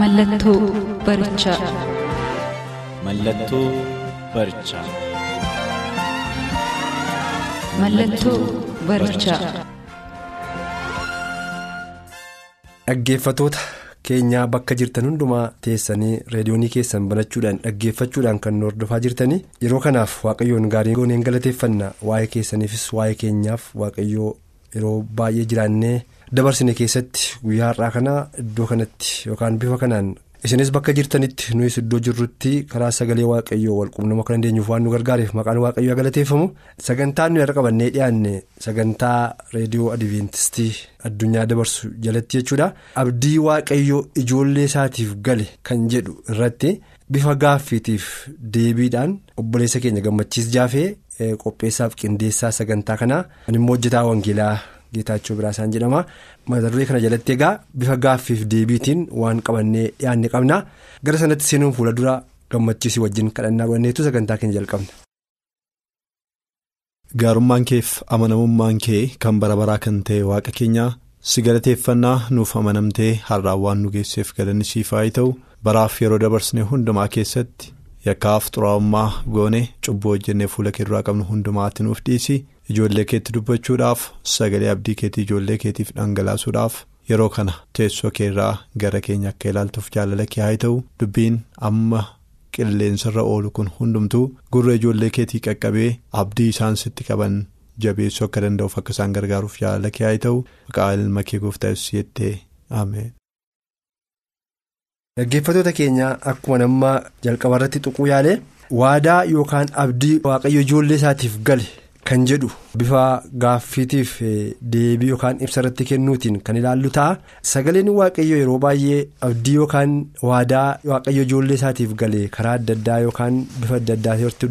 Mallattoo barichaa. Mallattoo barichaa. Mallattoo barichaa. Dhaggeeffatoota keenyaa bakka jirtan hundumaa teessanii reediyoonii keessan banachuudhaan dhaggeeffachuudhaan kan nu hordofaa jirtanii yeroo kanaaf waaqayyoon gaarii gooneen galateeffanna waa'ee keessaniifis waa'ee keenyaaf waaqayyoo yeroo baay'ee jiraannee dabarsine keessatti guyyaa har'aa kana iddoo kanatti yookaan bifa kanaan isinis bakka jirtanitti nuyis iddoo jirrutti karaa sagalee waaqayyoo walqunnamuu akka dandeenyuuf waan nu gargaareef maqaan waaqayyoo galateeffamu sagantaan nuyi har'a qabannee dhiyaanne sagantaa reediyoo adiventistii addunyaa dabarsu jalatti jechuudha abdii waaqayyoo ijoollee isaatiif gale kan jedhu irratti bifa gaaffiitiif deebiidhaan obboleessa keenya gammachiis jaafee qopheessaaf qindeessaa sagantaa kanaa immoo hojjetaa wangeelaa. Geetaachoo Biraasaan jedhama mata duree kana jalatti egaa bifa gaaffiif deebiitiin waan qabannee dhiyaanne qabna gara sanatti seenuun fuula dura gammachiisii wajjin kadhannaa godhanneetu sagantaa keenya jalqabna. Gaarummaan keef amanamummaan kee kan bara baraa kan ta'e waaqa keenyaa si galateeffannaa nuuf amanamtee har'aan waan nu geesseef galanni siif haa ta'u baraaf yeroo dabarsine hundumaa keessatti yakkaaf xuraa'ummaa goone cubbuu hojjennee fuula kee duraa qabnu hundumaatti nuuf dhiisi. Ijoollee keetti dubbachuudhaaf sagalee abdii keetii ijoollee keetiif dhangalaasuudhaaf yeroo kana teessoo keerraa gara keenya akka ilaaltuuf jaalala kee haa ta'u dubbiin amma qilleensarra oolu kun hundumtuu gurra ijoollee keetii qaqqabee abdii isaan sitti qaban jabeessuu akka danda'uuf akka isaan gargaaruuf jaalala kee haa ta'u maqaa ilma kee gooftaa jettee ameen. Dhaggeeffattoota keenyaa akkuma nama jalqaba irratti tuquu yaale waadaa yookaan abdii waaqayyo ijoollee isaatiif gale. Kan jedhu bifa gaaffiitiif deebii yookaan ibsa irratti kennuutiin kan ilaallu ta'a. Sagaleen waaqayyo yeroo baay'ee abdii yookaan waadaa waaqayyo ijoollee isaatiif gale karaa adda addaa yookaan bifa adda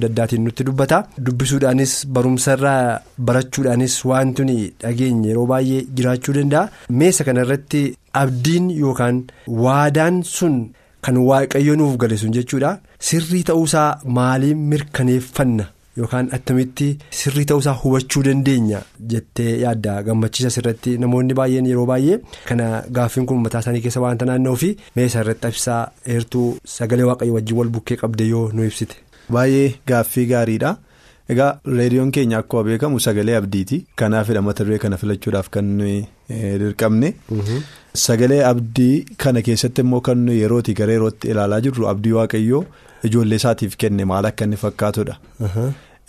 addaatiin nutti dubbata. Dubbisuudhaanis barumsarraa barachuudhaanis wanti dhageenye yeroo baay'ee jiraachuu danda'a. Meesa kana irratti abdiin yookaan waadaan sun kan waaqayyo nuuf gale sun jechuudha. Sirrii ta'uusaa maaliin mirkaneeffanna. Yookaan attamitti sirrii ta'uusaa hubachuu dandeenya jettee yaadda gammachiisa irratti namoonni baay'een yeroo baay'ee kana gaaffiin kun mataa isaanii keessa waanta naanna'uu fi meeshaa irratti ibsaa heertuu sagalee waaqayyo wajjin wal bukkee qabde yoo nu ibsite. Baay'ee gaaffii gaariidha. Egaa reediyoon keenya akkuma beekamu sagalee abdiiti. Kanaafidha mata duree kana filachuudhaaf kan nuyi dirqamne. Sagalee abdii kana keessatti immoo kan nuyi yerootii gara yerootti ilaalaa jirru abdii waaqayyoo ijoollee isaatiif kenne maal akka inni fakkaatudha.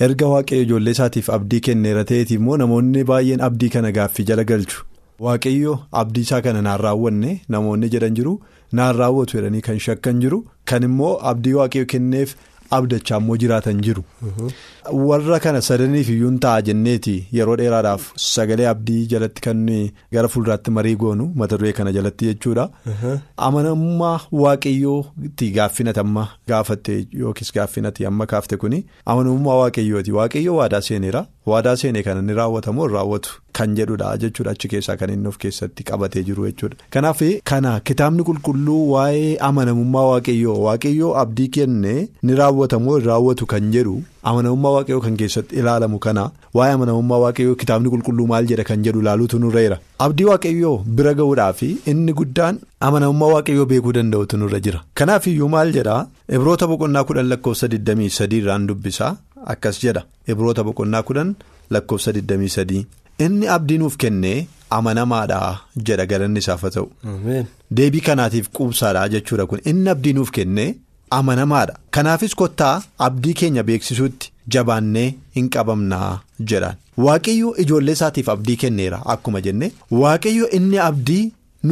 Erga waaqayyo ijoollee isaatiif abdii kenneera ta'eeti immoo namoonni baay'een abdii kana gaaffii jala galchu. Waaqayyo abdii isaa kana naan raawwanne namoonni jedhan jiru naan raawwatu jedhanii kan shakkan jiru kan immoo abdii waaqayyo kenneef abdachaa immoo jiraatan jiru. Warra kana sadaniif iyyuu ta'a jenneeti yeroo dheeraadhaaf sagalee abdii jalatti kan gara fuulduraatti marii goonu mata duree kana jalatti jechuudha. Amanamummaa waaqayyootti gaaffinati amma gaafatte yookiis gaaffinati amma kaafte kuni amanamummaa waaqayyooti waaqayyoo waadaa seeneera waadaa seenee kan inni raawwatamu raawwatu kan jedhudha jechuudha achi keessaa kan inni of keessatti qabatee jiru jechuudha. Kanaaf kana kitaabni qulqulluu waa'ee amanamummaa waaqayyoo waaqayyoo abdii kenne ni raawwatamu raawwatu kan jedhu. amanamummaa waaqayyoo kan keessatti ilaalamu kana waa'ee amanamummaa waaqayyoo kitaabni qulqulluu maal jedha kan jedhu ilaaluutu nurreera abdii waaqayyoo bira ga'uudhaaf inni guddaan amanamummaa waaqayyoo beekuu danda'utu nurra jira kanaaf iyyuu maal jedha ibroota boqonnaa kudhan lakkoofsa 23 irraan dubbisaa akkas jedha ibroota boqonnaa kudhan lakkoofsa 23 inni abdii nuuf kennee amanamaadha jedha galanni isaaf haa ta'u. Deebii kanaatiif quubsaadha jechuudha kun. Inni abdii nuuf kennee. amanamaadha kanaafis kottaa abdii keenya beeksisuutti jabaannee hin qabamnaa jedhaan waaqayyo ijoollee isaatiif abdii kenneera akkuma jenne waaqayyo inni abdii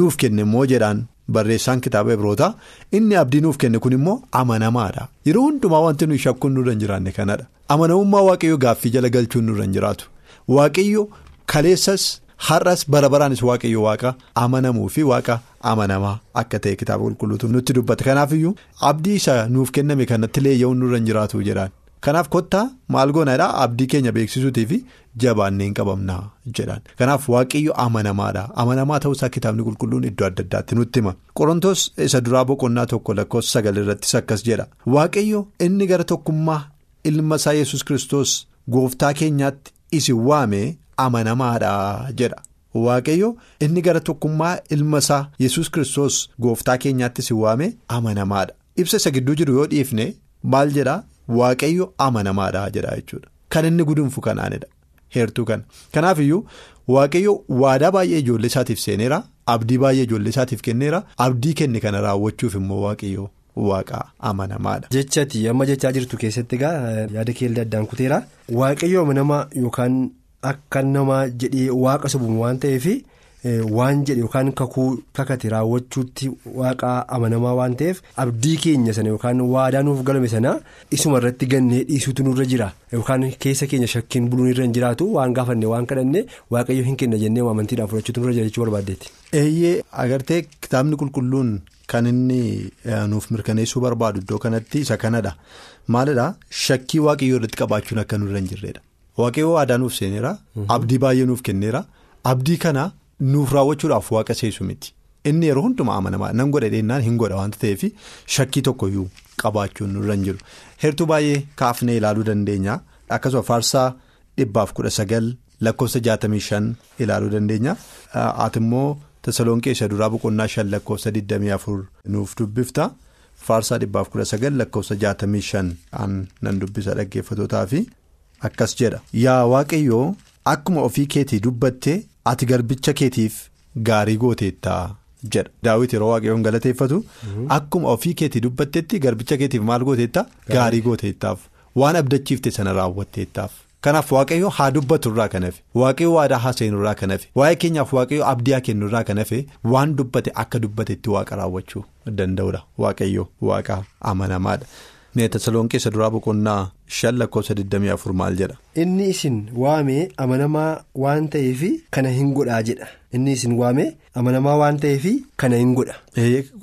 nuuf kenne immoo jedhaan barreessaan kitaaba Ibrootaa. Inni abdii nuuf kenne kun immoo amanamaadha yeroo hundumaa wanti nuyi shakkuun nurra hin jiraanne kanadha amanamummaa waaqayyoo gaaffii jala galchuun nurra hin jiraatu. Waaqayyo kaleessas har'as bara baraanis waaqayyo waaqa amanamuu fi waaqa amanamaa akka ta'e kitaaba qulqulluutu nutti dubbata. Kanaafiyyuu abdii isa nuuf kenname kanatti leeyya'uun nurra hin jiraatu jedhaan. Kanaaf kottaa maal goonaadha abdii keenya beeksisuutii fi jabaannee hin qabamnaa jedhaan. Kanaaf waaqayyo amanamaadha. Amanamaa ta'uusaa kitaabni qulqulluun iddoo adda addaatti nutti hima. Qorontoos isa duraa boqonnaa tokko lakkoofsa sagal irrattis akkas jedha. Waaqayyo inni gara tokkummaa ilma isaa yesus kristos gooftaa keenyaatti isin waame amanamaadha jedha. Waaqayyo inni gara tokkummaa ilma isaa yesus kristos gooftaa keenyaatti isin waame amanamaadha. Ibsa isa gidduu jiru yoo dhiifne maal jedhaa waaqayyo amanamaadha jedha jechuudha. Kan inni gudunfu kanaanidha. Heertuu kana. Kanaaf iyyuu waaqayyo waadaa baay'ee ijoollee isaatiif seeneera. Abdii baay'ee ijoollee isaatiif kenneera. Abdii kenne kana raawwachuuf immoo waaqayyo waaqa amanamaadha. Jechati amma jechaa jirtu keessatti egaa yaada keellee addaan kuteera. Waaqayyo amanamaa yookaan akka namaa jedhee waaqa sobuun waan ta'eef waan jedhe yookaan kakuu kakate raawwachuutti waaqa amanamaa waan ta'eef abdii keenya sana yookaan waadaa nuuf galame sana isuma irratti gannee dhiisuutu nurra jira yookaan keessa keenya shakkiin buluun irra hin jiraatu waan gaafanne waan kadhanne waaqayyo hin kenna jennee amantiidhaan fudhachuutu nurra jira jechuu barbaaddeetti. Eeyyee agartee kitaabni qulqulluun kan inni nuuf mirkaneessuu barbaadu iddoo kanatti isa kanadha maalidhaa shakkii waaqayyoo irratti qabaachuun akka nurra hin jirredha. Waaqayyoo waadaa nuuf seeneera. Abdii baay'ee nuuf kenneera. Abdii kana nuuf raawwachuudhaaf waaqa seesu miti. Inni yeroo hundumaa amanamaa nan godha dheennaan hin godha waanta ta'eef shakkii tokkoyyuu qabaachuun nurra hin jiru. Heertuu baay'ee kaafnee ilaaluu dandeenya. Akkasuma faarsaa dhibbaaf kudha sagal lakkoofsa jaatamii shan ilaaluu dandeenya. Ati immoo Tasalonqee isa duraa boqonnaa shan lakkoofsa digdamii afur nuuf dubbifta. Faarsaa dhibbaaf kudha sagal lakkoofsa jaatamii shan nan dubbisa dhaggeeffatootaaf. Akkas jedha yaa waaqayyoo akkuma ofii keetii dubbattee ati garbicha keetiif gaarii gooteettaa jedha daawit yeroo waaqayyoon galateeffatu akkuma ofii keetii dubbattetti garbicha keetiif maal gooteettaa gaarii gooteettaaf waan abdachiifte sana raawwatteettaaf kanaaf waaqayyoo haa dubbatu irraa kan hafe. Waaqayyoo waadaa haasa'inu irraa kan hafe. Waa'ee keenyaaf waaqayyoo abdii haa kennu irraa kan hafe. Waan dubbate akka dubbatetti waaqa raawwachuu danda'udha waaqayyoo waaqa amanamaadha. Mee Tasalonqee isa duraa boqonnaa shan lakkoofsa 24 maal jedha. Inni isin waamee amanamaa waan ta'eef kana hin godhaa jedha. Inni isin waamee amanamaa waan ta'eef kana hin godha.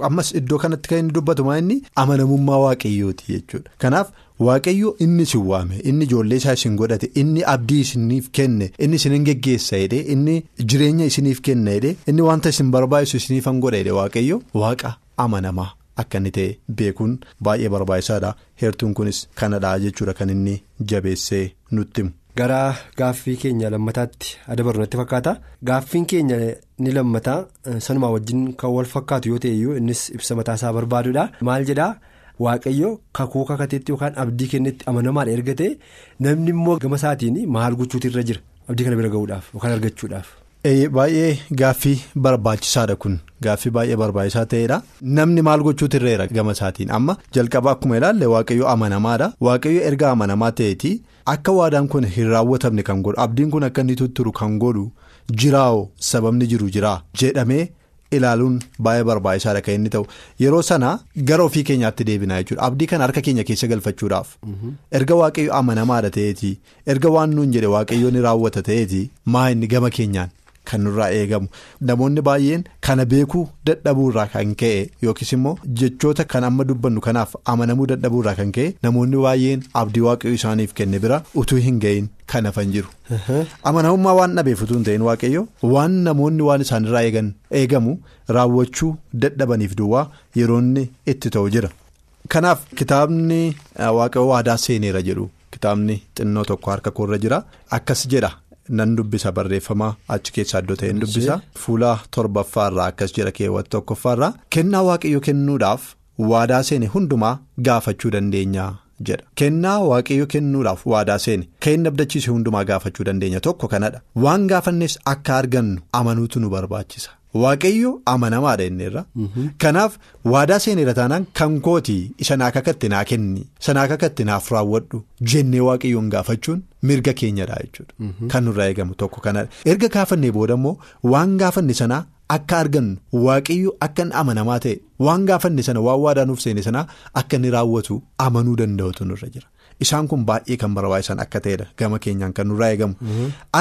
Ammas iddoo kanatti kan inni dubbatu maa inni amanamummaa waaqayyooti jechuudha. Kanaaf waaqayyo inni isin waame inni ijoollee isaa isin godhate inni abdii isiniif kenne inni isin geggeessa jedhee inni jireenya isiniif kenna jedhee inni wanta isin barbaachisu isiniif han godha jedhee waaqayyo waaqa amanamaa. Akka inni ta'e beekuun baay'ee barbaachisaadha. Heertuun kunis kanadha jechuudha kan inni jabeessee nutti himu. Gara gaaffii keenya lammataatti adabaru natti fakkaata. Gaaffiin keenya ni lammataa sanumaa wajjin kan wal fakkaatu yoo ta'e iyyuu innis ibsa mataasaa barbaadudha. Maal jedhaa waaqayyo kakuu kakateetti yookaan abdii kennetti amanamaadha erga ta'e namni immoo gama isaatiin maal gochuutu irra jira abdii kana bira gahuudhaaf yookaan argachuudhaaf. Baay'ee gaaffii barbaachisaadha kun. Gaaffii baay'ee barbaachisaa ta'edha namni maal gochuutu irra gama isaatiin? Amma jalqaba akkuma ilaalle waaqayyo amanamaadha. Waaqayyo erga amanamaa ta'eeti. Akka waadaan kun hin raawwatamne kan godhu. Abdiin kun akka inni tutturu kan godhu jiraao sababni jiru jiraa jedhamee ilaaluun baay'ee barbaachisaadha kan inni ta'u. Yeroo sana gara ofii keenyaatti deebinaa jechuudha. Abdii kana harka keenya keessa galfachuudhaaf. Erga waaqayyo amanamaadha ta'eeti. Erga waan nuun jedhe waaqayyo ni raawwata ta'eeti. Maa inni gama keenyaan. Kan nurraa eegamu namoonni baay'een kana beekuu dadhabuurraa kan ka'e yookiis immoo jechoota kan amma dubbannu kanaaf amanamuu dadhabuurraa kan ka'e namoonni baay'een abdii waaqayyo isaaniif kenne bira utuu hin ga'iin kan hafan jiru. Amanamummaa waan dhabeef utuu hin ta'in waaqayyo waan namoonni waan isaanirraa eegamu raawwachuu dadhabaniif duwwaa yeroonni itti ta'u jira. Kanaaf kitaabni waaqayyo waadaa seeneera jedhu kitaabni xinnoo tokko harka koorra jira akkas jedha. Nan dubbisa barreeffama achi keessaa iddoo ta'een dubbisa. Fuula torbaffaarraa akkas jedha keewwata tokkoffaarraa kennaa waaqayyo kennuudhaaf waadaa seene hundumaa gaafachuu dandeenya jedha. Kennaa waaqayyo kennuudhaaf waadaa seene kan abdachiise hundumaa gaafachuu dandeenya tokko kanadha. Waan gaafannes akka argannu amanuutu nu barbaachisa. Waaqayyo amanamaadha inneerra. Kanaaf waadaa seeneera taanaan kan kootii isa naa kakatti naa kenni isa naa kakatti naaf raawwadhu jennee waaqayyoon gaafachuun mirga keenyadha jechuudha. Kan nurraa eegamu tokko kanadha. Erga gaafannee booda immoo waan gaafanne sanaa akka argannu waaqayyo akka inni amanamaa ta'e waan gaafanne sana waan waadaa nuuf seene sanaa akka inni raawwatu amanuu danda'utu nurra jira. Isaan kun baay'ee kan barbaachisan akka ta'edha gama keenyaan kan nurraa eegamu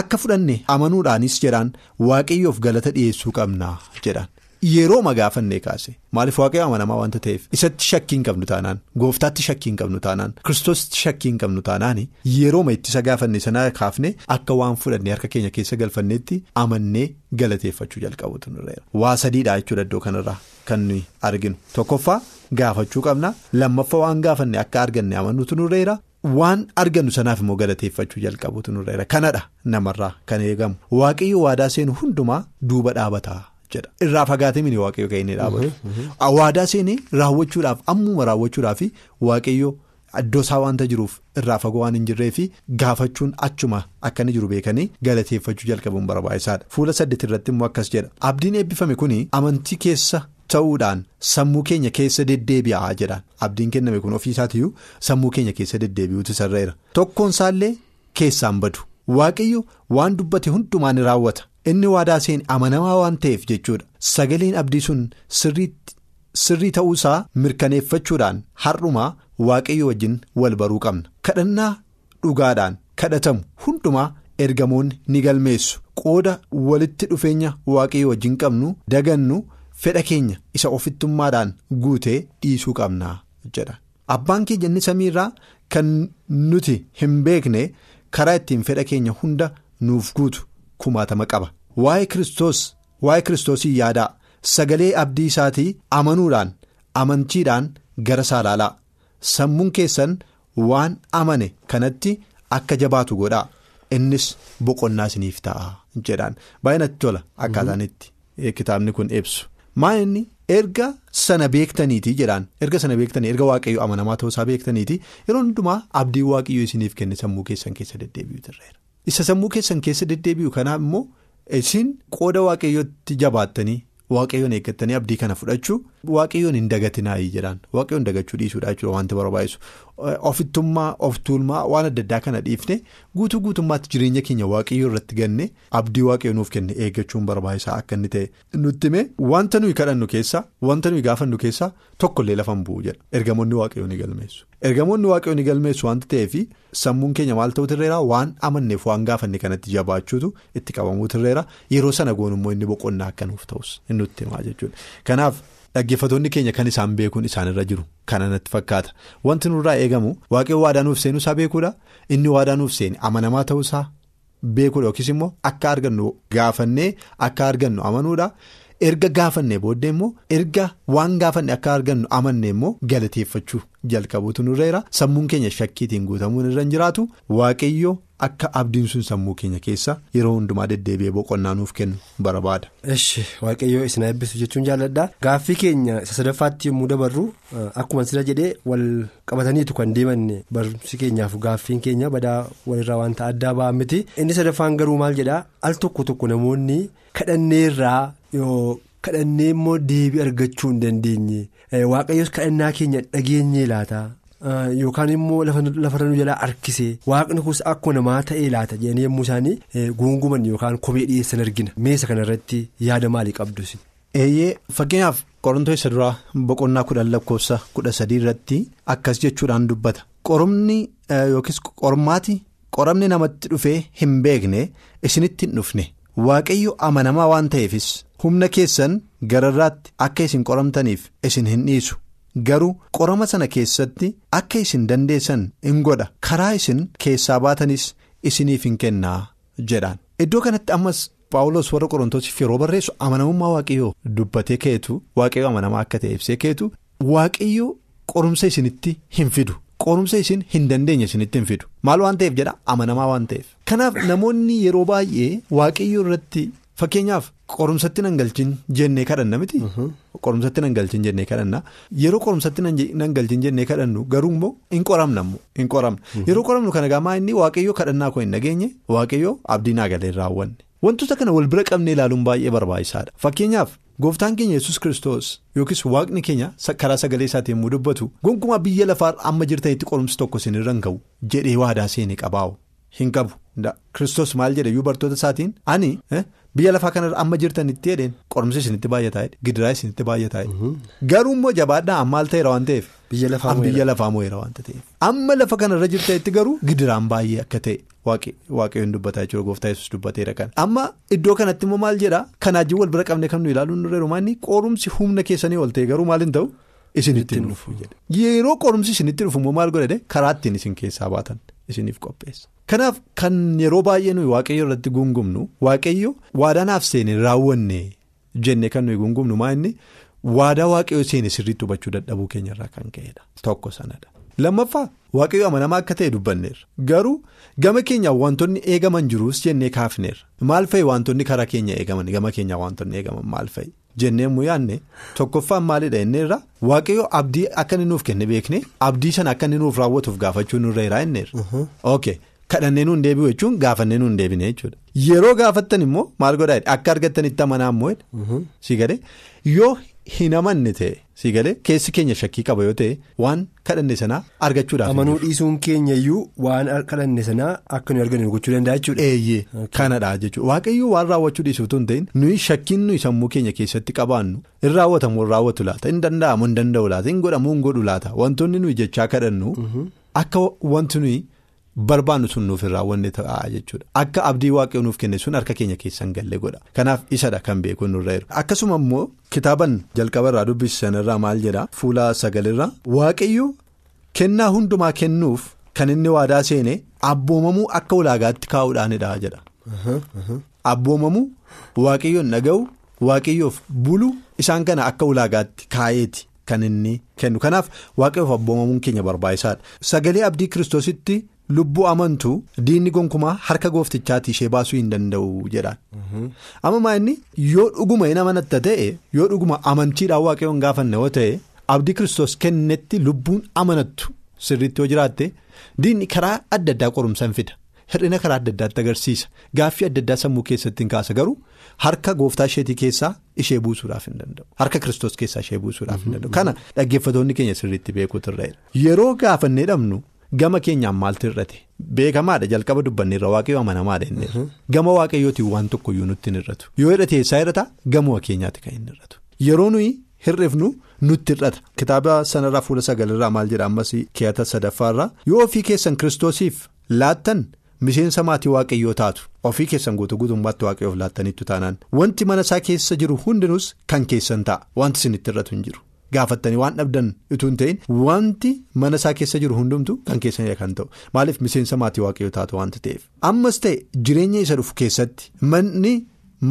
akka fudhanne amanuudhaanis jedhaan waaqayyoof galata dhiyeessuu qabnaa jedhaan. Yeroo magaafannee kaase maaliif waaqayyo amanamaa wanta ta'eef isatti shakkii hin qabnu taanaan gooftaatti shakkii hin qabnu taanaan kiristoositti shakkii hin qabnu taanaan yeroo ittisa gaafanne sana kaafne akka waan fudhannee harka keenya keessa galfanneetti amannee galateeffachuu jalqabutu nurreera. Waa sadiidha jechuudha iddoo kanarraa kan nuyi arginu tokkoffaa gaafachuu qabna lammaffaa waan gaafanne akka arganne amanuutu nurreera. Waan argannu sanaaf immoo galateeffachuu jalqabutu nurreera kanadha namarraa kan eegamu waaqayyo waadaa seenu hundumaa duuba dhaabataa. Irraa fagaatee mini waaqayyo kan inni dhaabatu. Waadaa seenee raawwachuudhaaf ammuma raawwachuudhaaf waaqayyo iddoo isaa waanta jiruuf irraa fagoo waan hin jirree fi gaafachuun achuma akka inni jiru beekanii galateeffachuu jalqabuun barbaachisaadha. Fuula saddeet irratti immoo akkas jedha. Abdiin eebbifame kun amantii keessa ta'uudhaan sammuu keenya keessa deddeebi'aa jedhaan. Abdiin kenname kun ofiisaatiyyuu sammuu keenya keessa deddeebi'uutu sarreera. Tokkoon isaallee keessaan badu. Waaqayyo waan dubbate hundumaa ni raawwata. Inni waadaa seen amanamaa waan ta'eef jechuudha. Sagaleen abdii sun sirrii ta'uusaa mirkaneeffachuudhaan har'umaa waaqayyo wajjin wal baruu qabna. Kadhannaa dhugaadhaan kadhatamu hundumaa ergamoonni ni galmeessu. Qooda walitti dhufeenya waaqayyo wajjin qabnu dagannu fedha keenya isa ofittummaadhaan guutee dhiisuu qabna jedha. Abbaan keenya inni samiirraa kan nuti hin beekne karaa ittiin fedha keenya hunda nuuf guutu. kumaatama qaba. Waa'ee kiristoos waa'ee kiristoosii yaadaa sagalee abdii isaatii amanuudhaan amantiidhaan gara isaa ilaalaa. Sammuun keessan waan amane kanatti akka jabaatu godhaa. Innis boqonnaa isiniif ta'a jedhaan. Baay'inatti tola akkaataan itti kitaabni kun ibsu maa inni erga sana beektaniiti jedhaan. Erga sana beektanii erga waaqayyo amanamaa ta'uusaa beektaniiti. Yeroo hundumaa abdii waaqayyo isiniif kenne sammuu keessan keessa deddeebi'u turreera. Isa sammuu keessan keessa deddeebi'u kanaaf immoo isin qooda waaqayyootti jabaattanii waaqayyoon eeggattanii abdii kana fudhachuu waaqayyoon hin dagatinaayii jedhaan. Waaqayyoon dagachuu dhiisuudha jechuudha wanti barbaachisu ofittummaa of tuulmaa waan adda addaa kana dhiifne guutuu guutummaatti jireenya keenya waaqayyoo irratti ganne abdii waaqayyo nuuf kenne eeggachuun barbaachisaa akka inni ta'e nutti hime wanta nuyi kadhannu keessaa wanta nuyi gaafannu keessaa tokkollee lafan bu'u jedha. Ergamoonni waaqayyoo ni galmeessu. ergamoonni waaqayyoo ni galmeessu wanta ta'eef sammuun keenya maal ta'u tirreera? Waan amanneef waan gaafanne kanatti jabaachuutu itti qabamuu tirreera. Yeroo sana goonummoo inni boqonnaa akka nuuf ta'us nutti himaa jechuudha. Kanaaf dhaggeeffatoonni keenya kan isaan beekuun isaanirra jiru kana natti fakkaata wanti nurraa eegamu waaqayyo waadaa nuuf seenuu isaa beekuudha inni waadaa nuuf seeni amanamaa ta'uusaa beekuudha yookiis immoo akka argannu gaafannee akka argannu amanuudha. Erga gaafannee booddee immoo erga waan gaafanne akka argannu amanne immoo galateeffachuu jalqabuutu nurreera sammuun keenya shakkiitiin guutamuun irra hin jiraatu. Waaqayyo akka abdiin sun sammuu keenya keessa yeroo hundumaa deddeebi'ee boqonnaa nuuf kennu barbaada. Eshi waaqayyoo isin eebbisu jechuun jaalladha. Gaaffii keenya isa sadaffaatti yommuu dabarru akkuma sila jedhee wal qabataniitu kan deemanne barumsi keenyaaf gaaffiin keenya badaa walirraa wanta addaa ba'an miti inni sadaffaan garuu maal jedhaa? Al tokko tokko namoonni kadhanneerraa. yoo kadhannee immoo deebii argachuu hin dandeenye waaqayyoos kadhannaa keenya dhageenyee laata yookaan immoo lafarra nu jalaa harkise waaqni kunis akkuma namaa ta'ee laata jedhanii yommuu isaanii guunguman yookaan komee dhiyeessan argina meesa kanarratti yaada maalii qabdus. eeyyee fakkeenyaaf qorontoota isa duraa boqonnaa kudhan lakkoofsa kudha sadii irratti akkas jechuudhaan dubbata qoromni yookiis qormaati qoramni namatti dhufee hin beekne isinitti hin dhufne waaqayyo amanamaa waan ta'eefis. humna keessan gararraatti akka isin qoramtaniif isin hin dhiisu. Garuu qorama sana keessatti akka isin dandeessan hin godha. Karaa isin keessaa baatanis isiniif hin kennaa jedhaan. Iddoo kanatti ammas paawulos warra qorontoosiif yeroo barreessu amanamummaa waaqayyoo dubbatee keetu waaqayyo amanamaa akka ta'e ibsee keetu waaqayyo qorumsa isinitti hin fidu qorumsa isin hin dandeenye isinitti hin fidu. Maal waan ta'eef jedha? Amanamaa waan ta'eef. Kanaaf namoonni yeroo baay'ee waaqayyo irratti. Fakkeenyaaf qorumsatti nan galchin jennee kadhanna miti. Qorumsatti nan galchin jennee kadhanna. Yeroo qorumsatti nan galchin jennee kadhannu garuu immoo hin qoramna hin qoramna yeroo qoramnu kana gaamaa inni waaqayyoo kadhannaa koo hin dhageenye waaqayyoo abdii naa galee raawwanne wantoota kana wal bira qabnee ilaaluun baay'ee barbaachisaadha. Fakkeenyaaf gooftaan keenya yesus kristos yookiis waaqni keenya karaa sagalee isaatiin yommuu dubbatu gonkumaa biyya lafaa amma jirtanitti qorumsi tokko isinirra hin ga'u jedhee waadaa seene qabaa'u hin qabu. Kiristoos maal jedhe? Iyyuu bartoota isaatiin? Ani biyya lafaa kanarra amma jirtanitti jedheen qorumsi isinitti baay'ataa gidiraa isinitti baay'ataa garuu immoo jabaadhaa ammaal ta'eera waan ta'eef. Biyya lafaa moo'eera waanta ta'eef. Amma lafa kanarra jirtanitti garuu gidiraan baay'ee akka ta'e waaqayyoon dubbataa jechuudha gooftaa yesus dubbateera kan amma iddoo kanatti immoo maal jedhaa? Kanaajiin wal bira qabne kan nu ilaaluun nurra rumaanni qorumsi humna keessanii ol ta'e garuu maal hin ta'u? Isinitti dhufu yeroo qorumsi isinitti dhufu immoo maal godhate karaa ittiin isin keessaa baatan isiniif qopheessa. Kanaaf kan yeroo baay'ee nuyi waaqayyo irratti gungumnu waaqayyo waadaanaaf seene raawwanne jenne kan nuyi gungumnu maa inni? Waadaa waaqayyo seene sirriitti hubachuu dadhabuu keenyarraa kan ka'edha tokko sanadha. Lammaffaa waaqayyo amanamaa akka ta'e dubbanneerra. Garuu gama keenyaa wantoonni eegaman jiruus jennee kaafneerra. Maal fa'i wantoonni karaa keenya eegaman? Gama keenyaa wantoonni eegaman maal fa'i jennee immoo yaadne tokkoffaan maalidha inneerra waaqayyo abdii akka inni nuuf kenne beekne abdii sana akka inni nuuf raawwatuuf gaafachuu nurra jiraa inneerra. ok. Kadhannee nuun deebi'u jechuun gaafannee nuun deebine jechuudha. Yeroo gaafattan immoo maal godhaa akka argattanitti amanaa immoo galee yoo hin amanne ta'e si galee keessi keenya shakkii qaba yoo ta'e waan kadhanne sanaa argachuudhaaf. amanuu dhiisuun keenya iyyuu waan kadhanne sanaa akka nuyi argannu gochuu danda'a jechuudha. eeyyee kanadha jechuudha waaqayyo waan raawwachuu dhiisuutu hin ta'in nuyi shakkiin nuyi sammuu keenya keessatti qabaannu in raawwatamu hin raawwatu laata in danda'amu hin danda'u laata in godhamu hin godhu laata wantoonni nuyi jechaa kadhannu akka wanti nuyi. Barbaannu sun nuuf hin raawwanne ta'a jechuudha. Akka abdii waaqayyo nuuf kenne sun harka keenya keessan galle godha. Kanaaf isadha kan beeku nurra jiru. Akkasuma immoo kitaaban jalqaba irraa dubbisisan irraa maal jedha fuula sagalirraa waaqayyo kennaa hundumaa kennuuf kan inni waadaa seene abboomamuu akka ulaagaatti kaa'uudhaanidha jedha. Abboomamuu waaqayyoon dhaga'u waaqayyoof bulu isaan kana akka ulaagaatti kaa'eeti. Kan inni kennu. Kanaaf waaqayyoof abboomamuun keenya barbaachisaadha. Sagalee abdii kiristoositti lubbuu amantu diinni gonkumaa harka gooftichaatti ishee baasuu hin danda'u jedhaan. amma inni yoo dhuguma hin amanatta ta'e yoo dhuguma amantiidhaan waaqayyoon gaafanne yoo ta'e abdii kiristoos kennetti lubbuun amanattu sirriitti yoo jiraatte diinni karaa adda addaa qorumsan fida. Hir'ina karaa adda addaatti agarsiisa gaaffii adda addaa sammuu keessatti hin kaasa garuu harka gooftaa isheetii keessaa ishee buusuudhaaf hin danda'u harka kiristoos keessaa ishee buusuudhaaf hin danda'u kana dhaggeeffatoonni keenya sirriitti beekuutu irra yeroo gaafannee dhabnu gama keenyaan maaltu irrate beekamaadha jalqaba dubbanneerra waaqayyo amanamaadha inni gama waaqayyootiin waan tokkoyyuu nutti hin irratu. Yoo hidhate eessaa irrata gama keenyaatti kan hin irratu. Yeroo nuyi hir'ifnu nutti hir'ata. Kitaaba sanarraa fuula sagalirraa maal jedha? Ammas keeyata sadaffaarraa yoo ofii keessan kiristoosiif laattan. Miseensa maatii waaqayyoo taatu. Ofii keessan guutuu guutummaatti waaqayyoof laattaniittu taanaan. Wanti mana isaa keessa jiru hundinuus kan keessan ta'a. Wanti isinitti irratu hin jiru gaafattanii waan dhabdan utuu hin ta'in wanti mana isaa keessa jiru hundumtu kan keessanidha kan ta'u. Maaliif miseensa maatii waaqayyoo taatu wanti ta'eef? Ammas ta'e jireenya isa dhufu keessatti manni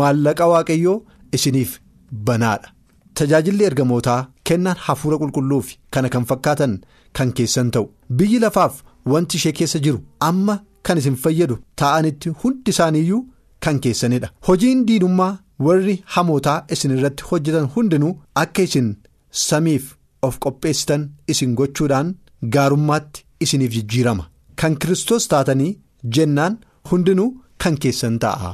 maallaqa waaqayyoo isiniif banaadha. Tajaajilli ergamootaa kennaan hafuura qulqulluu fi kana kan fakkaatan kan keessan ta'u. Biyyi lafaaf wanti ishee keessa jiru amma. Kan isin fayyadu ta'anitti hundi isaaniiyyuu kan keessanidha. Hojiin diinummaa warri hamootaa isin irratti hojjetan hundinuu akka isin samiif of qopheessitan isin gochuudhaan gaarummaatti isiniif jijjiirama. Kan kiristoos taatanii jennaan hundinuu kan keessan ta'a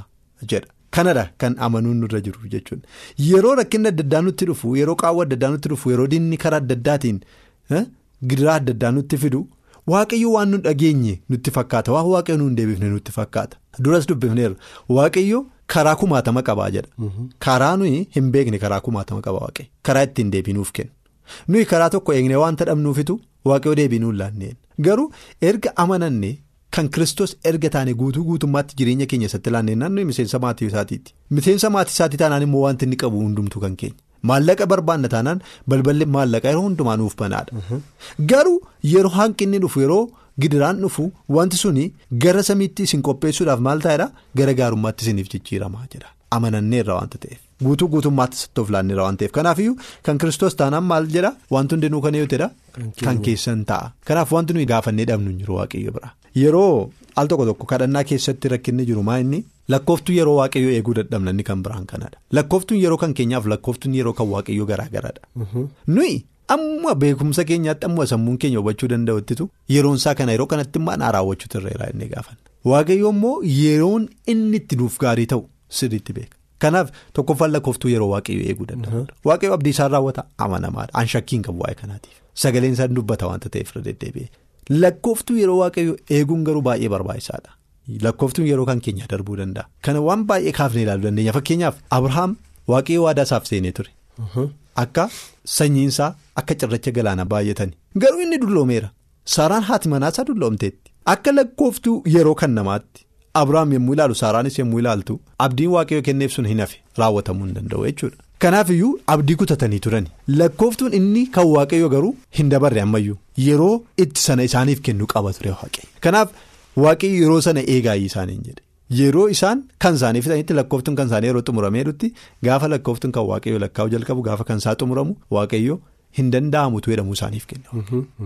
jedha. Kanadha kan amanuun nurra jiru jechuudha yeroo rakkinni adda addaa nutti dhufu yeroo qaawwa adda addaa nutti dhufu yeroo diinni karaa adda addaatiin gidiraa adda addaa nutti fidu. Waaqayyo waan nu dhageenye nutti fakkaata. Waan waaqayyo nu hin deebifne nutti fakkaata. Duras dubbifneerra. Waaqayyo karaa kumaatama qabaa jedha. Karaa nuyi hin beekne karaa kumaatama qaba waaqayyo karaa ittiin deebinuuf kennu. Nuyi karaa tokko eegne waan dhabnuufitu waaqayyo deebinuu hin laanneen. Garuu erga amananne kan kiristoos erga taane guutuu guutummaatti jireenya keenya isatti laanneen nuyi miseensa maatii isaatiiti miseensa maatii isaatii taanaan immoo wanti inni qabu hundumtuu kan keenya. Maallaqa barbaanna taanaan balballi maallaqa yeroo hundumaa nuuf banaadha. Garuu yeroo hanqinni dhufu yeroo gidiraan dhufu wanti suni gara samiitti isin qopheessuudhaaf maal ta'edha gara gaarummaatti isiniif jijjiiramaa jedha. Amananneerra waanta ta'eef guutuu guutummaatti sittoof laanneerra waan ta'eef kanaafiyyuu kan kiristoos taanaan maal jedha wanti hundinuu kan yoo ta'edha. Kan keessan ta'a kanaaf wanti nuyi gaafannee dhabnu jiru waaqayyo bira. Yeroo al tokko tokko kadhannaa keessatti rakkinni jiru maa inni. Lakkooftuu yeroo waaqayyoo eeguu dadhabna inni kan biraan kanadha. Lakkooftuun yeroo kan keenyaaf lakkooftuun yeroo kan waaqayyoo garaa garadha. Nuyi amma beekumsa keenyaatti amma sammuun keenya hubachuu danda'uttitu yeroon isaa kana yeroo kanatti immoo naa raawwachuutu irra inni gaafanna. Waaqayyoo immoo yeroon inni itti nuuf gaarii ta'u sirriitti beeka. Kanaaf tokkoffaan lakkooftuu yeroo waaqayyoo eeguu danda'udha. Waaqayyoo abdii isaan raawwata amanamaadha. An shakkiin qabu waa'ee kanaatiif. Sagaleen isaan dubbata waanta ta'eef irra deddeebi'e. Lakkooftuu yeroo waaqayyoo eeguun garuu baay'ee barbaachisaadha. lakkooftuun yeroo kan keenya darbuu danda'a. Kana waan baay'ee kaafnee ilaaluu dandeenya fakkeenyaaf Abrahaam waaqayyo waadaa isaaf seenee ture. Akka sanyiinsaa akka cirracha galaana baay'atani. Garuu inni dulloomeera saaraan haati manaasaa dulloomteetti. Akka lakkooftuu yeroo kan namaatti Abrahaam yommuu ilaalu saaraanis yommuu ilaaltu abdiin waaqayyo kenneef sun hin hafe raawwatamuu hin danda'u jechuudha. Kanaaf iyyuu abdii kutatanii turani. Lakkooftuun inni kan waaqayyo garuu hin dabarre ammayyuu yeroo itti sana isaaniif kennu qaba ture waaqayyo. Kanaaf waaqayyo yeroo sana eegaayii isaaniin jedhe. Yeroo isaan kan isaanii fixanitti lakkooftuun kan isaanii yeroo xumurameerutti gaafa lakkooftuun kan waaqayyo lakkaa'u jalqabu gaafa kan isaa xumuramu waaqayyo hin danda'amutu jedhamu isaaniif kenna.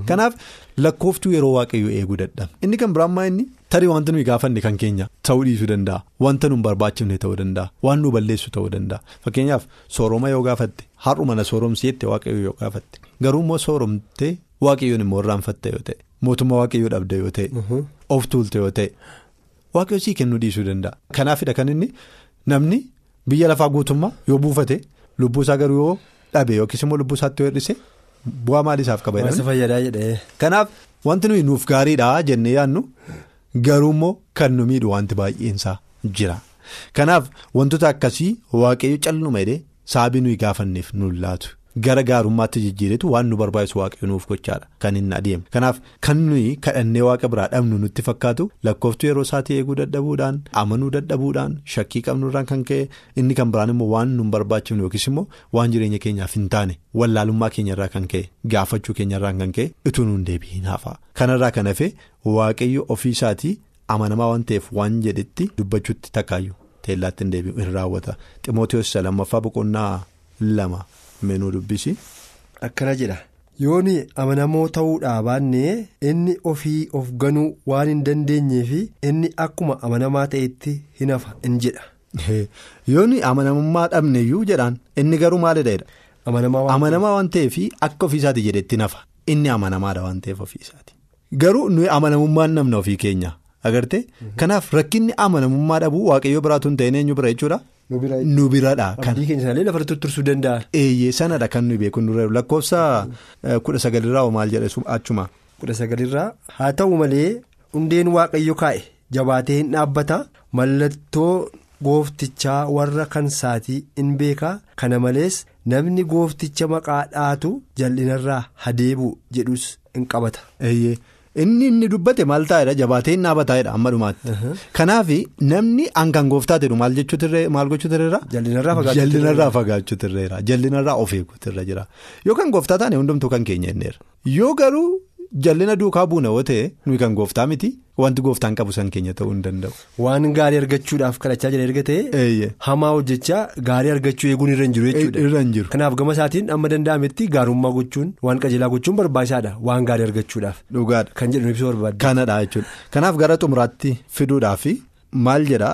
Kanaaf lakkooftuu yeroo waaqayyo eeguu dadhabne inni kan biraan inni tarii wanta nuyi gaafanne kan keenya ta'uu dhiisuu danda'a wanta nu barbaachifne ta'uu danda'a waan nu balleessu ta'uu danda'a fakkeenyaaf sooroma yoo gaafatte har'uma na sooromsiitte waaqayyo yoo gaafatte garuu immoo sooromtee waaqayyoon immoo irraanfatte yoo ta'e mootummaa waaqayyoo dhabde yoo ta'e of tuulte yoo ta'e. Waaqayyo sii kennuu dhiisuu danda'a. Kanaafidha kan inni namni biyya lafaa guutummaa yoo buufate lubbuu isaa garuu yoo dhabe yookiis immoo lubbuu isaatti yoo hir'ise bu'aa maalii isaaf qaba. Kanaaf wanti nuyi nuuf gaariidha jennee yaadnu garuu immoo kan nu miidhu wanti baay'eensaa jira. Kanaaf wantoota akkasii waaqayyo calluma jedhee sababii nuyi gaafanneef nu laatu. Gara gaarummaatti jijjiiretu waan nu barbaachisu waaqayyo nuuf gochaadha kan inni adeemu. Kanaaf kan nuyi kadhannee waaqa biraa dhabnu nutti fakkaatu lakkooftuu yeroo isaatii eeguu dadhabuudhaan amanuu dadhabuudhaan shakkii qabnurraan kan ka'e inni kan biraan immoo waan nu barbaachifnu yookiis immoo waan jireenya keenyaaf hin taane wallaalummaa keenyarraa kan ka'e gaafachuu keenyarraa kan ka'e utuu nuun deebiin hafa. Kanarraa kan hafe waaqayyo ofii isaatii amanamaa waan ta'eef waan jedhetti dubbachuutti takkaayyuu teellaatti hin deebi'u hin raawwata. Ximootiyoos lama. Meenuu dubbisi. Akkana jedha yooni amanamoo ta'uudhaa baannee inni ofii of ganuu waan hin dandeenyee fi inni akkuma amanamaa ta'etti hin hafa in jedha. Yooni amanamummaa dhabneeyyuu jedhaan inni garuu maalidha. Amanamaa waan ta'eef akka ofiisaati jedhetti nafa inni amanamaadha waan ta'eef ofiisaati. Garuu nuyi amanamummaan namna ofii keenya agartee kanaaf rakkinni amanamummaa dhabuu waaqayyoo biraatu hin ta'in eenyu bira jechuudha. Nu biradha. Abdii keenya sanallee lafa tuttursuu danda'a. Eeyyee sanadha kan nuyi beeku nurra lakkoofsa kudha sagalirraa maal jedhe achuma. Kudha sagalirraa haa ta'u malee hundeen waaqayyo kaa'e jabaatee hin dhaabbata mallattoo gooftichaa warra kansaatii in beeka kana malees namni goofticha maqaa dhaatu jal'inarraa hadeebu jedhus in qabata. Inni inni dubbate maal taa'edha jabaatee hin dhaabataa'edha amma dhumaatti. Kanaaf namni hangaan gooftaa jedhu maal maal gochuutirra. Jallinarraa fagaachuutirra jallinarraa of eeguutirra jira. Yookaan gooftaa taane hundumtuu kan keenya inneera yoo garuu jallina duukaa buuna yoo ta'e nuyi kan gooftaa miti wanti gooftaan qabu san keenya ta'uu hin danda'u. Waan gaarii argachuudhaaf kadhachaa jira erga ta'e. Hamaa hojjechaa gaarii argachuu eeguun irra hin jiru jechuudha. Irra hin jiru. Kanaaf gama isaatiin amma danda'ametti gaarummaa gochuun waan qajeelaa gochuun barbaachisaadha waan gaarii argachuudhaaf. Dhugaadha. Kan jedhu ibsuu barbaadde. Kanadha jechuudha. Kanaaf gara xumuraatti fiduudhaaf maal jedha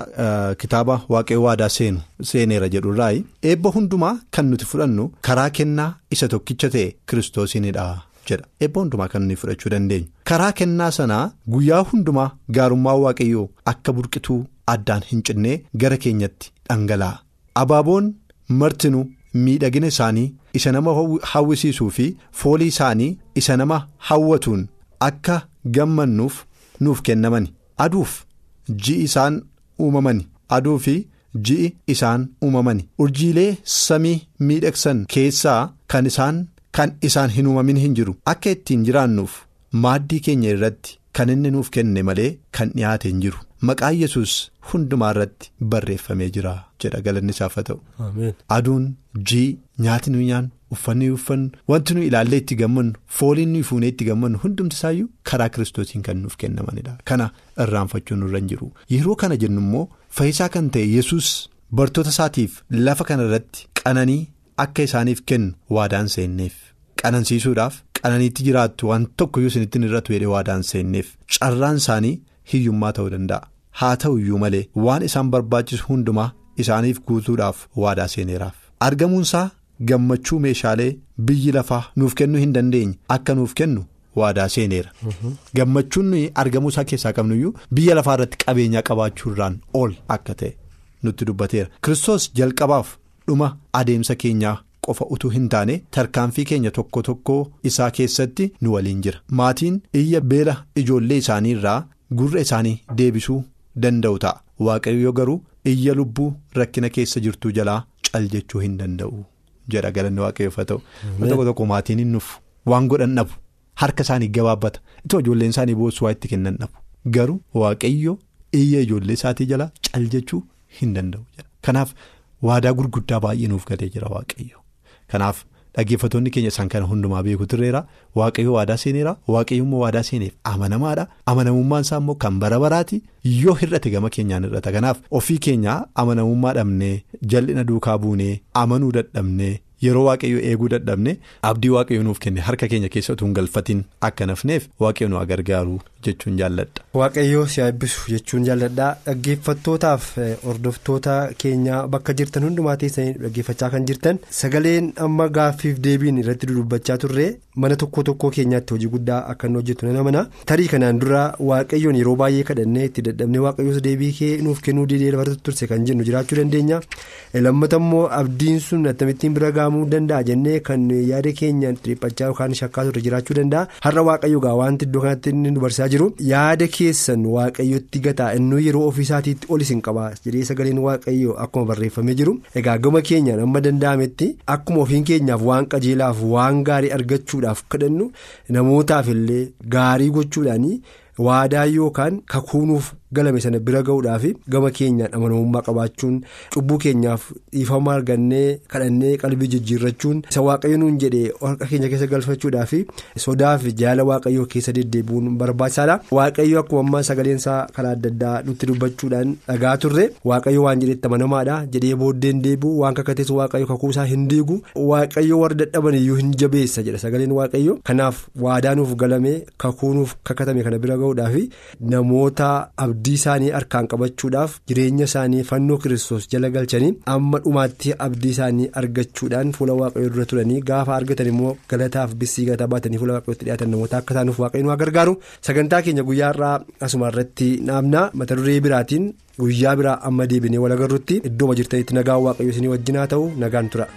kitaaba waaqayyo waadaa seenu seeneera jedhurraayi eebba hundumaa kan nuti fudhannu karaa kennaa isa tokkicha ta'e kiristoosiinidha. Jedha. Eebba hundumaa kan nuyi fudhachuu dandeenyu karaa kennaa sanaa guyyaa hundumaa gaarummaa waaqayyoo akka burqituu addaan hin cinnee gara keenyatti dhangala'a. Abaaboon martinuu miidhagina isaanii isa nama hawwisiisuu fi foolii isaanii isa nama hawwatuun akka gammannuuf nuuf kennamani. Aduuf ji'i isaan uumamani. Aduu fi ji'i isaan uumamani. Urjiilee samii miidhagsan keessaa kan isaan. Kan isaan hin uumamin hin jiru. Akka ittiin jiraannuuf maaddii keenya irratti kan inni nuuf kenne malee kan dhiyaate hin jiru. Maqaan yesus hundumaa irratti barreeffamee jira jedha galanni isaaf haa ta'u. Aduun ji'i nyaati nuyi nyaannu uffanni uffannu wanti nuyi ilaallee itti gammannu fooliin nuyi fuunee itti gammannu hundumti isaayyuu karaa kiristoosiin kan nuuf kennamanidha. Kana irraanfachuun nurra hin jiru. Yeroo kana jennu immoo fayyisaa kan ta'e yesus bartoota isaatiif lafa kana irratti qananii. Akka isaaniif kennu waadaan seenneef qanansiisuudhaaf qananiitti jiraattu waan tokkoyyuu isinitti irratti jedhee waadaan seenneef carraan isaanii hiyyummaa ta'uu danda'a. Haa ta'u iyyuu malee waan isaan barbaachisu hundumaa isaaniif guutuudhaaf waadaa seeneeraaf argamuunsaa gammachuu meeshaalee biyyi lafaa nuuf kennuu hin dandeenye akka nuuf kennu waadaa seeneera gammachuun nuyi argamuu isaa keessaa qabnuyyuu biyya lafaa irratti qabeenyaa qabaachuurraan ol akka ta'e nutti dubbateera. Kiristoos jalqabaaf. dhuma adeemsa keenyaa qofa utuu hin taane tarkaanfii keenya tokko tokko isaa keessatti nu waliin jira. Maatiin iyya beela ijoollee isaanii irraa gurra isaanii deebisuu danda'u ta'a. Waaqayyo garuu iyya lubbuu rakkina keessa jirtuu jalaa cal jechuu hin danda'u jedha galanni waaqayyoof haa ta'u tokko tokko maatiin hin nuuf waan godhan dhabu harka isaanii gabaabbata itoo ijoolleen isaanii boossuu waa itti kennan dhabu. Garuu waaqayyo iyya ijoollee isaatii jalaa cal jechuu hin danda'u kanaaf waadaa gurguddaa baay'ee nuuf galee jira waaqayyo kanaaf. Dhaggeeffattoonni keenya isaan kana hundumaa beeku turreera waaqayyo waadaa seeneera waaqayyo immoo waadaa seeneef amanamaadha amanamummaan isaa immoo kan bara baraati yoo hir'ate gama keenyaan hir'ata kanaaf ofii keenya amanamummaa dhabnee jal'ina duukaa buunee amanuu dadhabnee yeroo waaqayyo eeguu dadhabne abdii waaqayyo nuuf kenne harka keenya keessa utuu hin galfatiin akka nafneef waaqayyo nu gargaaru jechuun jaalladha. Waaqayyoo si eebbisu jechuun jaalladha dhaggeeffattootaaf hordoftoota keenya bakka jirtan hundumaa teessanii dhaggeeffachaa kan jirtan sagaleen amma gaaffiif deebiin irratti dudubbachaa turre mana tokko tokkoo keenyaatti hojii guddaa akka inni hojjetu nan amana tarii kanaan dura waaqayyoon yeroo baay'ee kadhannee itti dadhabnee waaqayyoos deebii kee nuuf kennuu didee lafarratti turse kan jennu jiraachuu dandeenya. Lammata immoo abdiin sun akkamittiin bira gahamuu danda'a jennee kan yaada keenya dhiphachaa yookaan shakkaa turre jiraachuu danda'a. Har'a waaqayyo keessan waaqayyotti gataa. Inni yeroo ofiisaatiitti ol isin qaba jedhee sagaleen waaqayyo akkuma barreeffamee jiru. Egaa gama keenyaan amma danda'ametti akkuma ofiin keenyaaf waan qajeelaaf waan gaarii argachuudhaaf kadhannu namootaaf illee gaarii gochuudhaanii waadaa yookaan kakuunuuf galame sana bira ga'uudhaaf gama keenyaan amanamummaa qabaachuun cubbuu keenyaaf dhiifama argannee kadhannee qalbii jijjiirrachuun isa waaqayyo nuun jedhee harka keenya keessa galfachuudhaaf sodaaf jaala waaqayyoo keessa deddeebi'uun barbaachisaadha. Waaqayyo akkuma ammaa sagaleensaa karaa adda addaa nutti dubbachuudhaan dhagaa turre waaqayyo waan jedhetti amanamaadha jedhee booddeen deebi'u waan kakatees waaqayyo kakuusaa hin diigu waaqayyo warra dadhaban iyyuu hin jabeessa jedha sagaleen waaqayyo. Kanaaf waadaa nuuf galame kakuunuuf kakatame kana bira ga'uudhaaf namoota abdii isaanii harkaan qabachuudhaaf jireenya isaanii fannoo kiristoos jala galchanii amma dhumaatti abdii isaanii argachuudhaan fuula waaqayyoo dura turanii gaafa argatan immoo galataaf bissii galataa baatanii fuula waaqayyootti dhiyaatan namoota akka taanuuf waaqayyoon waa gargaaru. Sagantaa keenya guyyaa irraa asuma irratti dhaabna mata duree biraatiin guyyaa biraa amma deebinee wal agarrutti iddoo jirtanitti nagaan waaqayyo isinii wajjin haa ta'u nagaan tura.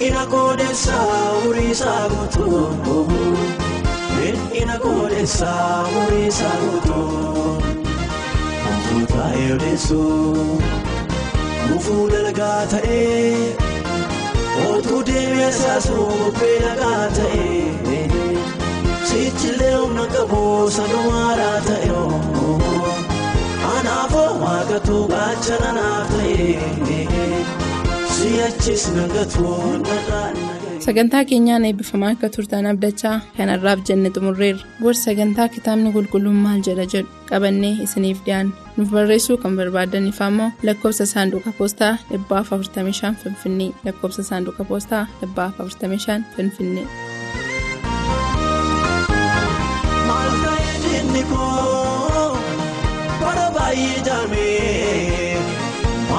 Ina koodessaa uriisaa guutuu Ina koodessaa uriisaa guutuu Wantoota eedeessuu Mufuu dalgaa ta'ee Otuu deemee saasuu beelagaa ta'ee Sichilee humna qabu sanumaadhaa ta'ee Anaafoo waaqatu gaachana naaf ta'ee. Sagantaa keenyaan eebbifamaa akka turtan abdachaa kanarraaf jenne xumurreerra. Gorsa sagantaa kitaabni qulqulluun maal jedha jedhu? Qabannee isiniif dhiyaanna. Nuuf barreessuu kan barbaadaniif ammoo lakkoofsa saanduqa poostaa 45 finfinnee. Lakkoofsa saanduqa poostaa 45 finfinnee.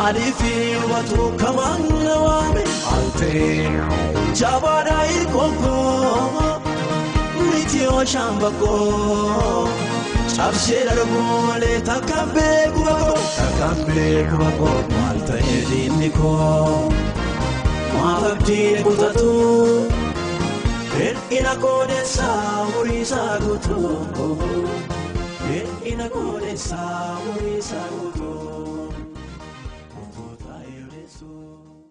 Maaliif hubatu kamaan na waame altee jabaadhaa hirkookoo miti ooshaan bakkoo cabsee darbuu malee takkaan beeku bakkoo takkaan beeku bakkoo maal ta'ee diinni koo maal abdiin kutatu hir'ina koodessaa muriisaa guutuu hir'ina koodessaa muriisaa guutuu.